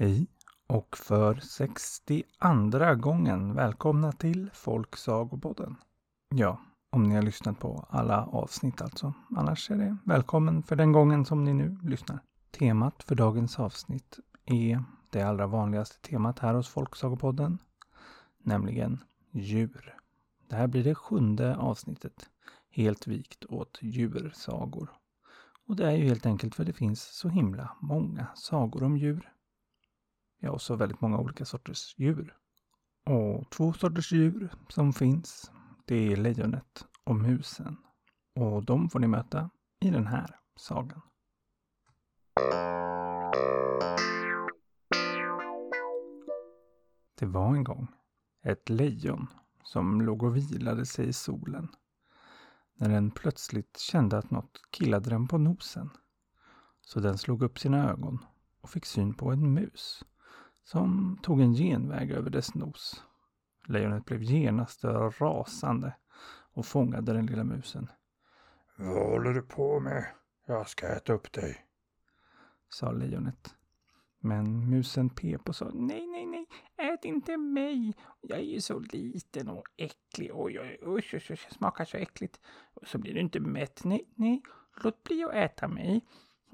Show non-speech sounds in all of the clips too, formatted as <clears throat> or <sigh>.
Hej och för 62 gången välkomna till Folksagopodden. Ja, om ni har lyssnat på alla avsnitt alltså. Annars är det välkommen för den gången som ni nu lyssnar. Temat för dagens avsnitt är det allra vanligaste temat här hos Folksagopodden, nämligen djur. Det här blir det sjunde avsnittet, helt vikt åt djursagor. Och det är ju helt enkelt för det finns så himla många sagor om djur. Ja, och så väldigt många olika sorters djur. Och två sorters djur som finns, det är lejonet och musen. Och de får ni möta i den här sagan. Det var en gång ett lejon som låg och vilade sig i solen när den plötsligt kände att något killade den på nosen. Så den slog upp sina ögon och fick syn på en mus som tog en genväg över dess nos. Lejonet blev genast rasande och fångade den lilla musen. Vad håller du på med? Jag ska äta upp dig, sa lejonet. Men musen pep och sa nej, nej, nej, ät inte mig. Jag är ju så liten och äcklig. Oj, oj, usch, usch, usch, smakar så äckligt. Och så blir du inte mätt. Nej, nej, låt bli att äta mig.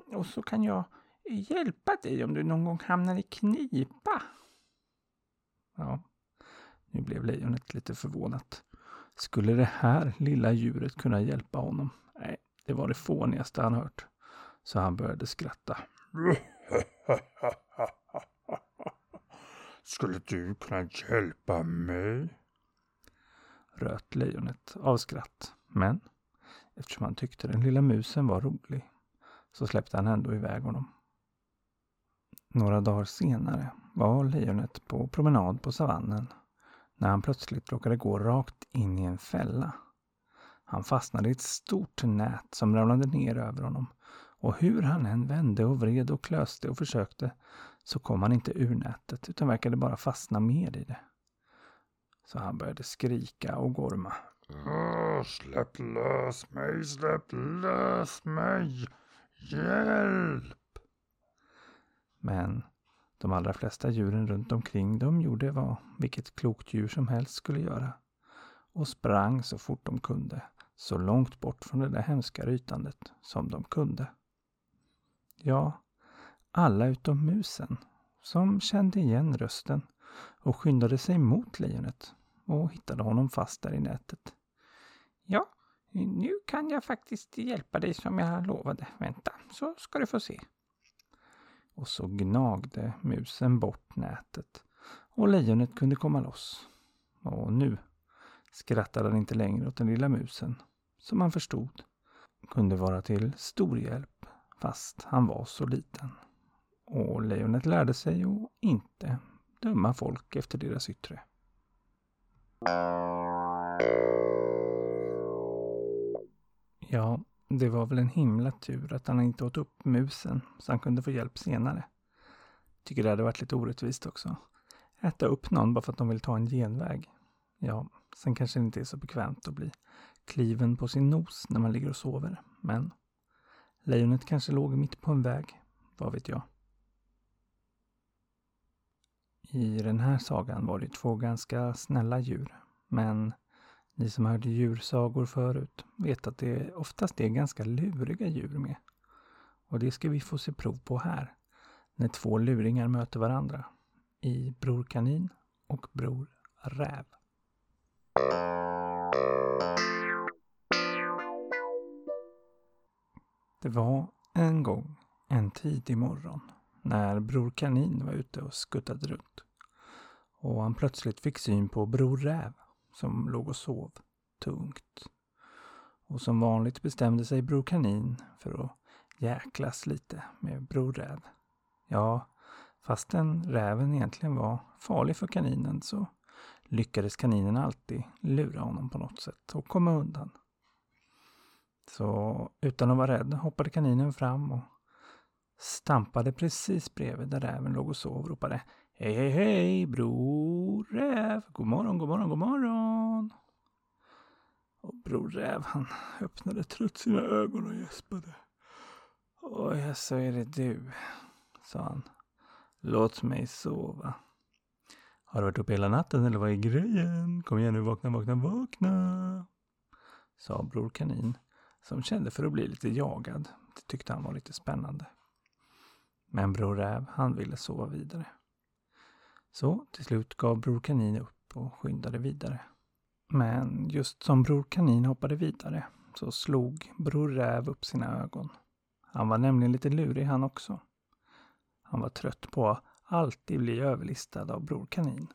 Och så kan jag hjälpa dig om du någon gång hamnar i knipa. Ja, nu blev lejonet lite förvånat. Skulle det här lilla djuret kunna hjälpa honom? Nej, det var det fånigaste han hört. Så han började skratta. <laughs> Skulle du kunna hjälpa mig? Röt lejonet av skratt. Men eftersom han tyckte den lilla musen var rolig så släppte han ändå iväg honom. Några dagar senare var lejonet på promenad på savannen när han plötsligt råkade gå rakt in i en fälla. Han fastnade i ett stort nät som ramlade ner över honom och hur han än vände och vred och klöste och försökte så kom han inte ur nätet utan verkade bara fastna mer i det. Så han började skrika och gorma. släpp lös mig, släpp lös mig! Hjälp! Men de allra flesta djuren runt omkring dem gjorde vad vilket klokt djur som helst skulle göra och sprang så fort de kunde, så långt bort från det där hemska rytandet som de kunde. Ja, alla utom musen, som kände igen rösten och skyndade sig mot lejonet och hittade honom fast där i nätet. Ja, nu kan jag faktiskt hjälpa dig som jag lovade. Vänta, så ska du få se. Och så gnagde musen bort nätet och lejonet kunde komma loss. Och nu skrattade han inte längre åt den lilla musen, som han förstod kunde vara till stor hjälp fast han var så liten. Och lejonet lärde sig att inte döma folk efter deras yttre. Ja, det var väl en himla tur att han inte åt upp musen så han kunde få hjälp senare. Tycker det hade varit lite orättvist också. Äta upp någon bara för att de vill ta en genväg. Ja, sen kanske det inte är så bekvämt att bli kliven på sin nos när man ligger och sover. Men lejonet kanske låg mitt på en väg. Vad vet jag. I den här sagan var det två ganska snälla djur. Men ni som hörde djursagor förut vet att det oftast är ganska luriga djur med. Och det ska vi få se prov på här. När två luringar möter varandra. I Bror Kanin och Bror Räv. Det var en gång en tidig morgon när Bror Kanin var ute och skuttade runt. Och han plötsligt fick syn på Bror Räv som låg och sov tungt. Och som vanligt bestämde sig Bror Kanin för att jäklas lite med Bror Räv. Ja, fastän räven egentligen var farlig för kaninen så lyckades kaninen alltid lura honom på något sätt och komma undan. Så utan att vara rädd hoppade kaninen fram och stampade precis bredvid där räven låg och sov och ropade Hej, hej, hej, bror räv. God morgon, god morgon, god morgon. Och bror räv, han öppnade trött sina ögon och gäspade. Oj, så är det du, sa han. Låt mig sova. Har du varit uppe hela natten eller vad är grejen? Kom igen nu, vakna, vakna, vakna. Sa Bror Kanin, som kände för att bli lite jagad. Det tyckte han var lite spännande. Men Bror Räv, han ville sova vidare. Så till slut gav Bror Kanin upp och skyndade vidare. Men just som Bror Kanin hoppade vidare så slog Bror Räv upp sina ögon. Han var nämligen lite lurig han också. Han var trött på att alltid bli överlistad av Bror Kanin.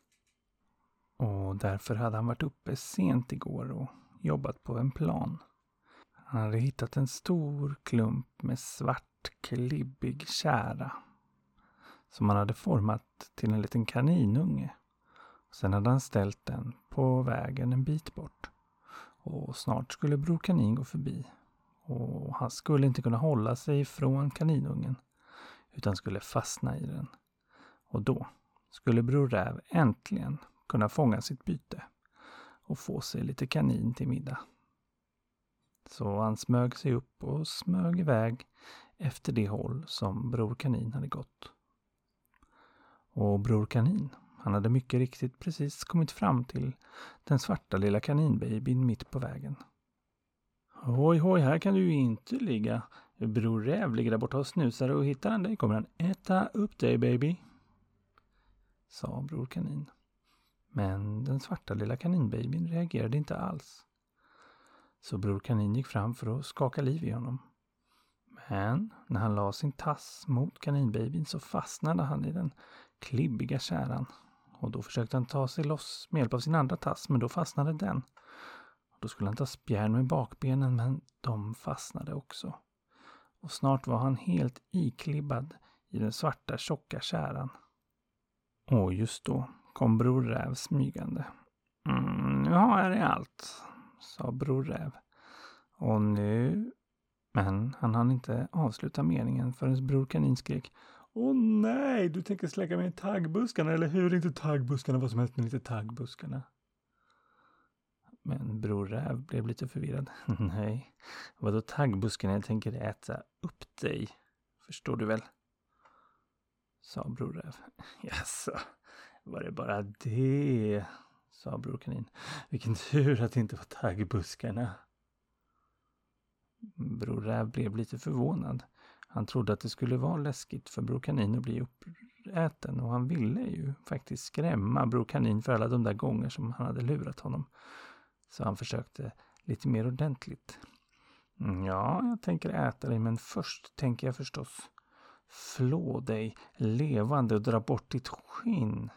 Och därför hade han varit uppe sent igår och jobbat på en plan. Han hade hittat en stor klump med svart klibbig kära som han hade format till en liten kaninunge. Sen hade han ställt den på vägen en bit bort. Och snart skulle Bror Kanin gå förbi. Och han skulle inte kunna hålla sig ifrån kaninungen. Utan skulle fastna i den. Och då skulle Bror Räv äntligen kunna fånga sitt byte. Och få sig lite kanin till middag. Så han smög sig upp och smög iväg efter det håll som Bror Kanin hade gått. Och Bror Kanin, han hade mycket riktigt precis kommit fram till den svarta lilla kaninbabyn mitt på vägen. Hoj, hoj, här kan du ju inte ligga. Bror Räv ligger där borta och snusar och hittar han dig kommer han äta upp dig baby. Sa Bror Kanin. Men den svarta lilla kaninbabyn reagerade inte alls. Så Bror Kanin gick fram för att skaka liv i honom. Men när han la sin tass mot kaninbabyn så fastnade han i den klibbiga käran. Och då försökte han ta sig loss med hjälp av sin andra tass, men då fastnade den. Då skulle han ta spjärn med bakbenen, men de fastnade också. Och snart var han helt iklibbad i den svarta tjocka käran. Och just då kom Bror Räv smygande. Mm, nu har jag det allt, sa Bror Räv. Och nu... Men han hann inte avsluta meningen förrän Bror Kanin skrek Åh nej, du tänker släcka mig i taggbuskarna, eller hur? Inte taggbuskarna, vad som helst, men inte taggbuskarna. Men Bror Räv blev lite förvirrad. <laughs> nej, vadå taggbuskarna? Jag tänker äta upp dig. Förstår du väl? Sa Bror Räv. <laughs> Jaså, var det bara det? Sa Bror Kanin. Vilken tur att det inte var taggbuskarna. Bror Räv blev lite förvånad. Han trodde att det skulle vara läskigt för Bror Kanin att bli uppäten och han ville ju faktiskt skrämma Bror Kanin för alla de där gånger som han hade lurat honom. Så han försökte lite mer ordentligt. Mm, ja, jag tänker äta dig, men först tänker jag förstås flå dig levande och dra bort ditt skinn.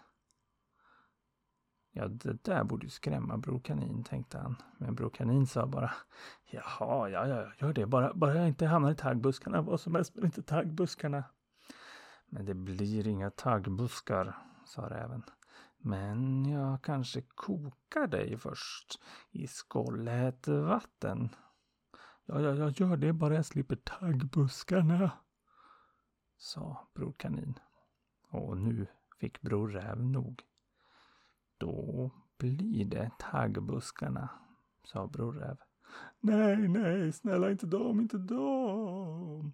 Ja, det där borde ju skrämma Bror Kanin, tänkte han. Men Bror Kanin sa bara Jaha, ja, ja, gör det. Bara, bara jag inte hamnar i taggbuskarna. Vad som helst, men inte taggbuskarna. Men det blir inga taggbuskar, sa räven. Men jag kanske kokar dig först i skållhett vatten. Ja, ja, jag gör det bara jag slipper taggbuskarna, sa Bror Kanin. Och nu fick Bror Räv nog. Då blir det taggbuskarna, sa Bror Räv. Nej, nej, snälla inte dem, inte dem,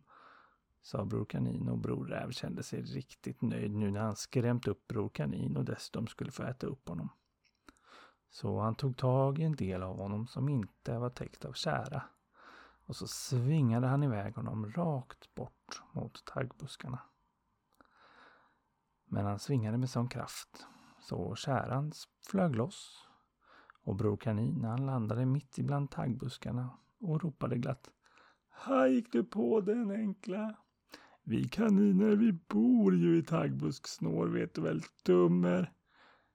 sa Bror Kanin och Bror Räv kände sig riktigt nöjd nu när han skrämt upp Bror Kanin och dessutom skulle få äta upp honom. Så han tog tag i en del av honom som inte var täckt av kära och så svingade han iväg honom rakt bort mot taggbuskarna. Men han svingade med sån kraft så käran flög loss och Bror Kanin han landade mitt ibland taggbuskarna och ropade glatt. Här gick du på den enkla. Vi kaniner vi bor ju i taggbusksnår vet du väl dummer.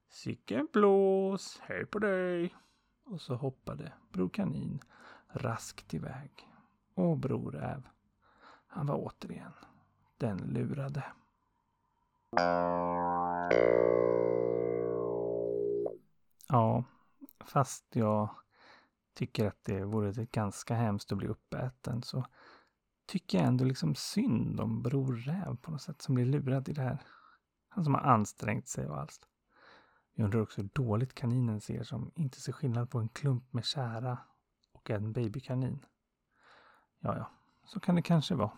Sicken blås, hej på dig. Och så hoppade Bror Kanin raskt iväg. Och Bror Räv, han var återigen den lurade. Ja, fast jag tycker att det vore ganska hemskt att bli uppäten så tycker jag ändå liksom synd om Bror Räv på något sätt som blir lurad i det här. Han som har ansträngt sig och allt. Jag undrar också hur dåligt kaninen ser som inte ser skillnad på en klump med kära och en babykanin. Ja, ja, så kan det kanske vara.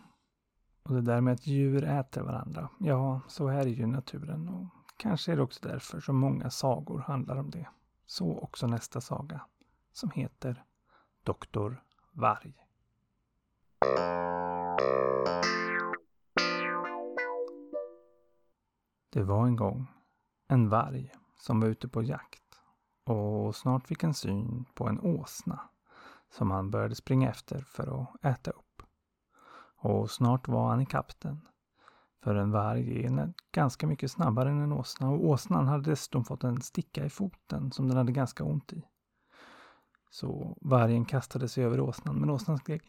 Och det där med att djur äter varandra, ja, så är ju naturen. Och kanske är det också därför som många sagor handlar om det. Så också nästa saga, som heter Doktor Varg. Det var en gång en varg som var ute på jakt och snart fick en syn på en åsna som han började springa efter för att äta upp. Och snart var han i kapten. För en varg är ganska mycket snabbare än en åsna och åsnan hade dessutom fått en sticka i foten som den hade ganska ont i. Så vargen kastade sig över åsnan men åsnan skrek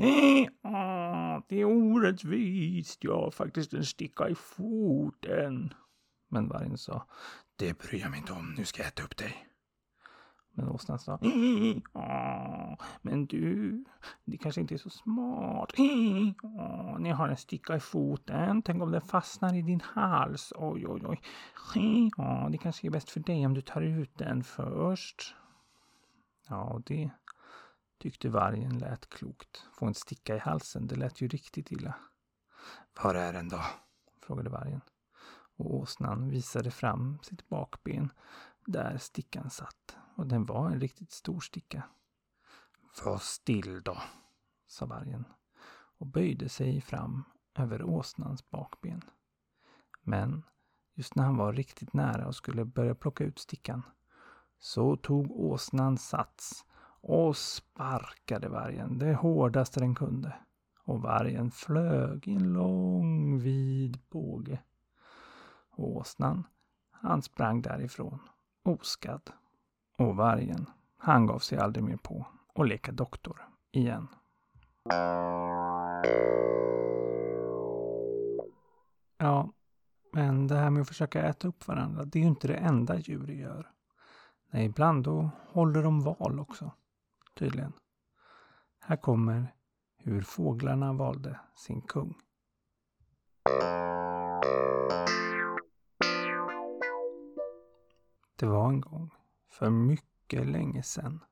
Det är orättvist, jag har faktiskt en sticka i foten. Men vargen sa Det bryr jag mig inte om, nu ska jag äta upp dig. Men åsnan sa Men du, det kanske inte är så smart. <laughs> Ni har en sticka i foten. Tänk om den fastnar i din hals. Oj, oj, oj. <laughs> Det kanske är bäst för dig om du tar ut den först. Ja, det tyckte vargen lät klokt. Få en sticka i halsen, det lät ju riktigt illa. Var är den då? frågade vargen. Och åsnan visade fram sitt bakben där stickan satt. Och den var en riktigt stor sticka. Var still då, sa vargen och böjde sig fram över åsnans bakben. Men just när han var riktigt nära och skulle börja plocka ut stickan så tog åsnan sats och sparkade vargen det hårdaste den kunde. Och vargen flög i en lång vid båge. Och åsnan, han sprang därifrån oskadd. Och vargen, han gav sig aldrig mer på att leka doktor igen. Ja, men det här med att försöka äta upp varandra, det är ju inte det enda djur gör. Nej, ibland då håller de val också. Tydligen. Här kommer hur fåglarna valde sin kung. Det var en gång, för mycket länge sedan,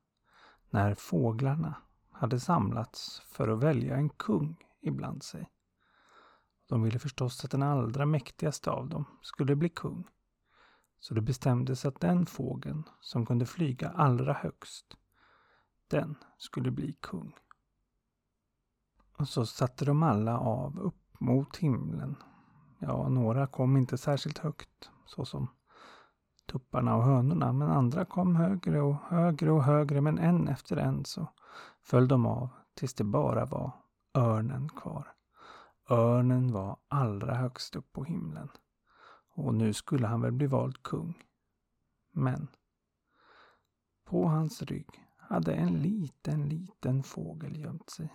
när fåglarna hade samlats för att välja en kung ibland sig. De ville förstås att den allra mäktigaste av dem skulle bli kung. Så det bestämdes att den fågeln som kunde flyga allra högst, den skulle bli kung. Och så satte de alla av upp mot himlen. Ja, några kom inte särskilt högt, såsom tupparna och hönorna, men andra kom högre och högre och högre, men en efter en så föll de av tills det bara var örnen kvar. Örnen var allra högst upp på himlen. Och nu skulle han väl bli vald kung. Men på hans rygg hade en liten, liten fågel gömt sig.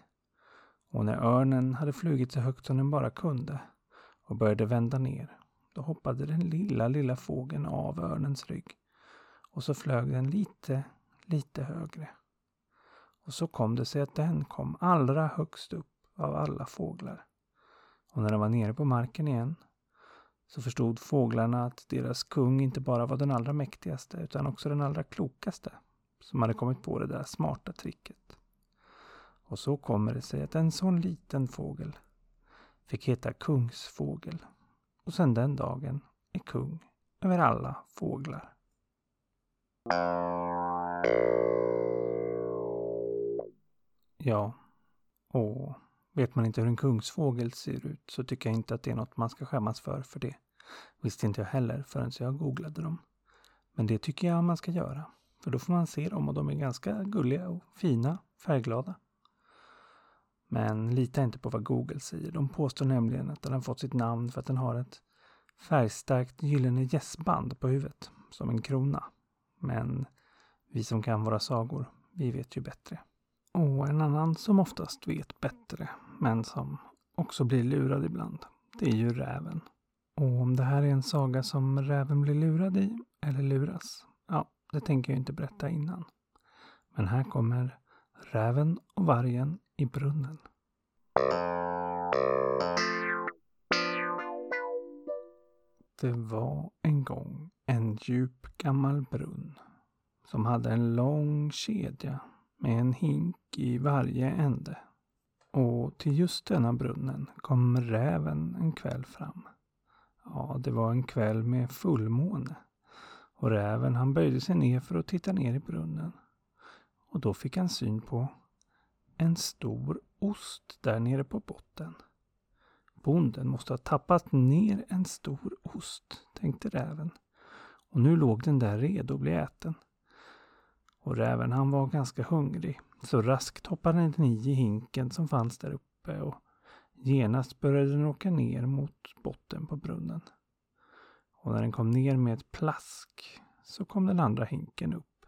Och när örnen hade flugit så högt som den bara kunde och började vända ner, då hoppade den lilla, lilla fågeln av örnens rygg. Och så flög den lite, lite högre. Och så kom det sig att den kom allra högst upp av alla fåglar. Och när den var nere på marken igen så förstod fåglarna att deras kung inte bara var den allra mäktigaste utan också den allra klokaste som hade kommit på det där smarta tricket. Och så kommer det sig att en sån liten fågel fick heta kungsfågel och sedan den dagen är kung över alla fåglar. Ja, och vet man inte hur en kungsfågel ser ut så tycker jag inte att det är något man ska skämmas för för det. Visste inte jag heller förrän jag googlade dem. Men det tycker jag man ska göra. För då får man se dem och de är ganska gulliga och fina, färgglada. Men lita inte på vad Google säger. De påstår nämligen att den har fått sitt namn för att den har ett färgstarkt gyllene gässband på huvudet, som en krona. Men vi som kan våra sagor, vi vet ju bättre. Och en annan som oftast vet bättre, men som också blir lurad ibland, det är ju räven. Och om det här är en saga som räven blir lurad i, eller luras, ja, det tänker jag inte berätta innan. Men här kommer Räven och vargen i brunnen. Det var en gång en djup gammal brunn som hade en lång kedja med en hink i varje ände. Och till just denna brunnen kom räven en kväll fram. Ja, det var en kväll med fullmåne. Och räven han böjde sig ner för att titta ner i brunnen. Och då fick han syn på en stor ost där nere på botten. Bonden måste ha tappat ner en stor ost, tänkte räven. Och nu låg den där redo att bli äten. Och räven han var ganska hungrig, så raskt hoppade den i hinken som fanns där uppe och genast började den åka ner mot botten på brunnen. Och när den kom ner med ett plask så kom den andra hinken upp.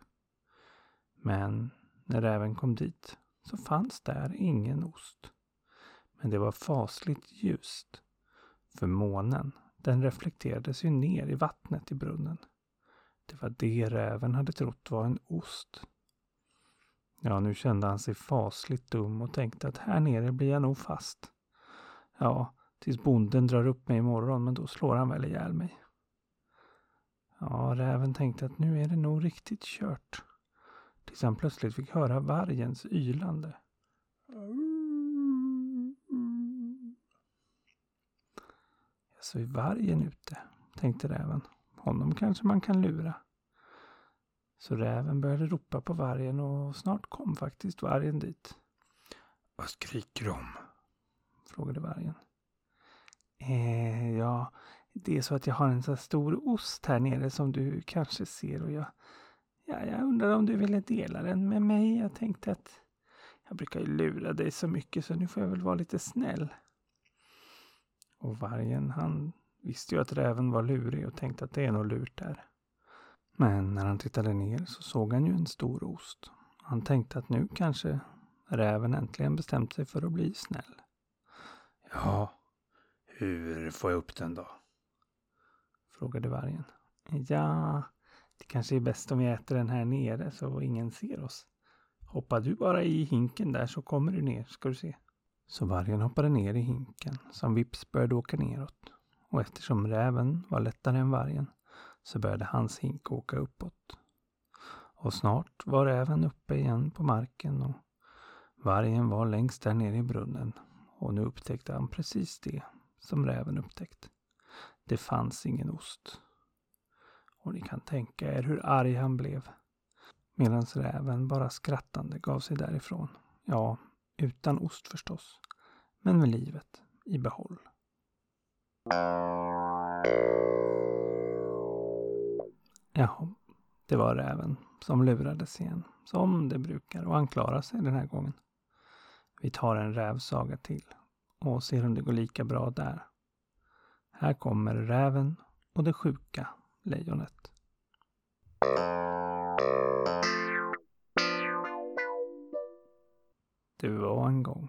Men när räven kom dit så fanns där ingen ost. Men det var fasligt ljust. För månen, den reflekterades ju ner i vattnet i brunnen. Det var det räven hade trott var en ost. Ja, nu kände han sig fasligt dum och tänkte att här nere blir jag nog fast. Ja, tills bonden drar upp mig imorgon, men då slår han väl ihjäl mig. Ja, räven tänkte att nu är det nog riktigt kört. Tills han plötsligt fick höra vargens ylande. Så är vargen ute, tänkte räven. Honom kanske man kan lura. Så räven började ropa på vargen och snart kom faktiskt vargen dit. Vad skriker de? Frågade vargen. Eh, ja, det är så att jag har en så stor ost här nere som du kanske ser och jag, ja, jag undrar om du ville dela den med mig. Jag tänkte att jag brukar ju lura dig så mycket så nu får jag väl vara lite snäll. Och vargen han visste ju att räven var lurig och tänkte att det är nog lurt där. Men när han tittade ner så såg han ju en stor ost. Han tänkte att nu kanske räven äntligen bestämt sig för att bli snäll. Ja, hur får jag upp den då? Frågade vargen. Ja, det kanske är bäst om vi äter den här nere så ingen ser oss. Hoppar du bara i hinken där så kommer du ner, ska du se. Så vargen hoppade ner i hinken som vips började åka neråt. Och eftersom räven var lättare än vargen så började hans hink åka uppåt. Och snart var räven uppe igen på marken och vargen var längst där nere i brunnen. Och nu upptäckte han precis det som räven upptäckt. Det fanns ingen ost. Och ni kan tänka er hur arg han blev. Medan räven bara skrattande gav sig därifrån. Ja, utan ost förstås. Men med livet i behåll. Jaha, det var räven som lurades igen. Som det brukar och han klarar sig den här gången. Vi tar en rävsaga till och ser om det går lika bra där. Här kommer räven och det sjuka lejonet. Det var en gång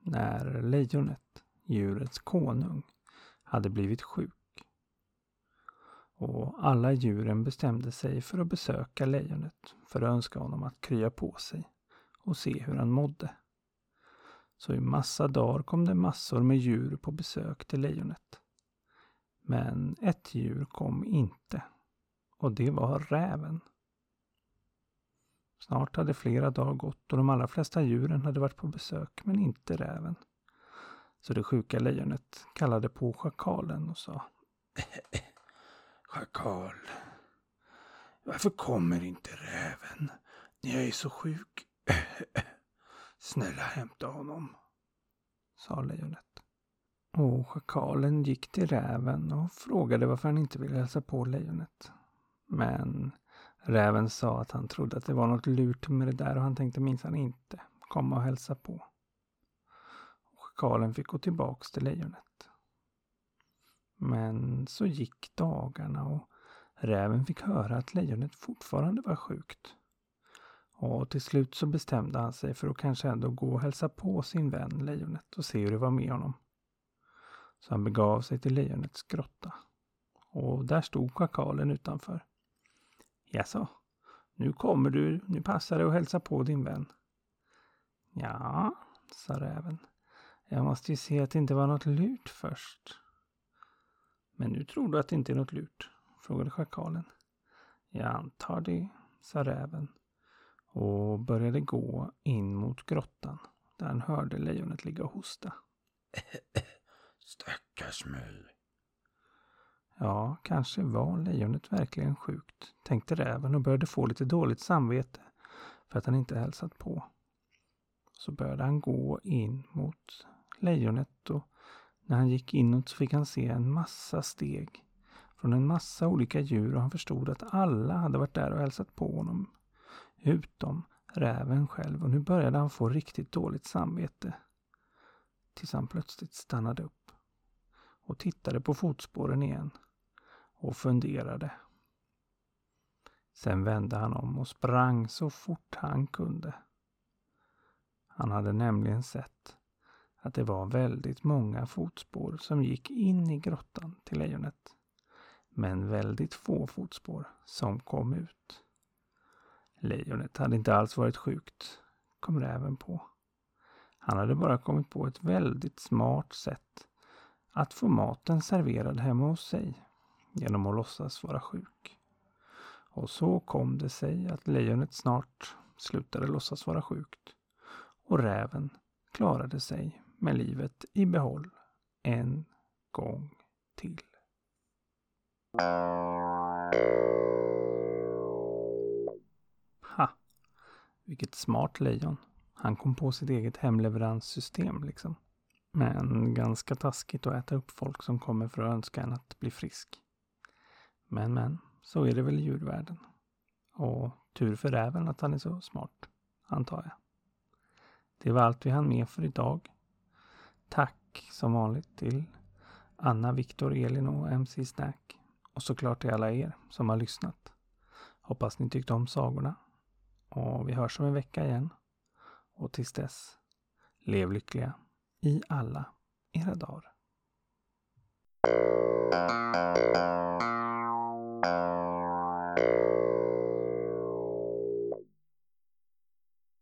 när lejonet, djurets konung, hade blivit sjuk. Och alla djuren bestämde sig för att besöka lejonet för att önska honom att krya på sig och se hur han mådde. Så i massa dagar kom det massor med djur på besök till lejonet. Men ett djur kom inte. Och det var räven. Snart hade flera dagar gått och de allra flesta djuren hade varit på besök, men inte räven. Så det sjuka lejonet kallade på schakalen och sa <clears throat> Schakal, varför kommer inte räven jag är så sjuk? <clears throat> Snälla hämta honom, sa lejonet. Och schakalen gick till räven och frågade varför han inte ville hälsa på lejonet. Men räven sa att han trodde att det var något lurt med det där och han tänkte minsann inte komma och hälsa på. Schakalen fick gå tillbaks till lejonet. Men så gick dagarna och räven fick höra att lejonet fortfarande var sjukt. Och till slut så bestämde han sig för att kanske ändå gå och hälsa på sin vän lejonet och se hur det var med honom. Så han begav sig till lejonets grotta. Och där stod schakalen utanför. Jaså, nu kommer du, nu passar det att hälsa på din vän. Ja, sa räven. Jag måste ju se att det inte var något lurt först. Men nu tror du att det inte är något lurt? frågade schakalen. Jag antar det, sa räven och började gå in mot grottan där han hörde lejonet ligga och hosta. Stackars mig. Ja, kanske var lejonet verkligen sjukt, tänkte räven och började få lite dåligt samvete för att han inte hälsat på. Så började han gå in mot lejonet och när han gick inåt så fick han se en massa steg från en massa olika djur och han förstod att alla hade varit där och hälsat på honom. Utom räven själv och nu började han få riktigt dåligt samvete. Tills han plötsligt stannade upp och tittade på fotspåren igen och funderade. Sen vände han om och sprang så fort han kunde. Han hade nämligen sett att det var väldigt många fotspår som gick in i grottan till lejonet. Men väldigt få fotspår som kom ut. Lejonet hade inte alls varit sjukt, kom räven på. Han hade bara kommit på ett väldigt smart sätt att få maten serverad hemma hos sig genom att låtsas vara sjuk. Och så kom det sig att lejonet snart slutade låtsas vara sjukt och räven klarade sig med livet i behåll en gång till. Ha! Vilket smart lejon. Han kom på sitt eget hemleveranssystem liksom. Men ganska taskigt att äta upp folk som kommer för att önska en att bli frisk. Men men, så är det väl i djurvärlden. Och tur för räven att han är så smart, antar jag. Det var allt vi hann med för idag. Tack som vanligt till Anna, Viktor, Elin och MC Snack. Och såklart till alla er som har lyssnat. Hoppas ni tyckte om sagorna. Och vi hörs om en vecka igen. Och tills dess, lev lyckliga i alla era dagar.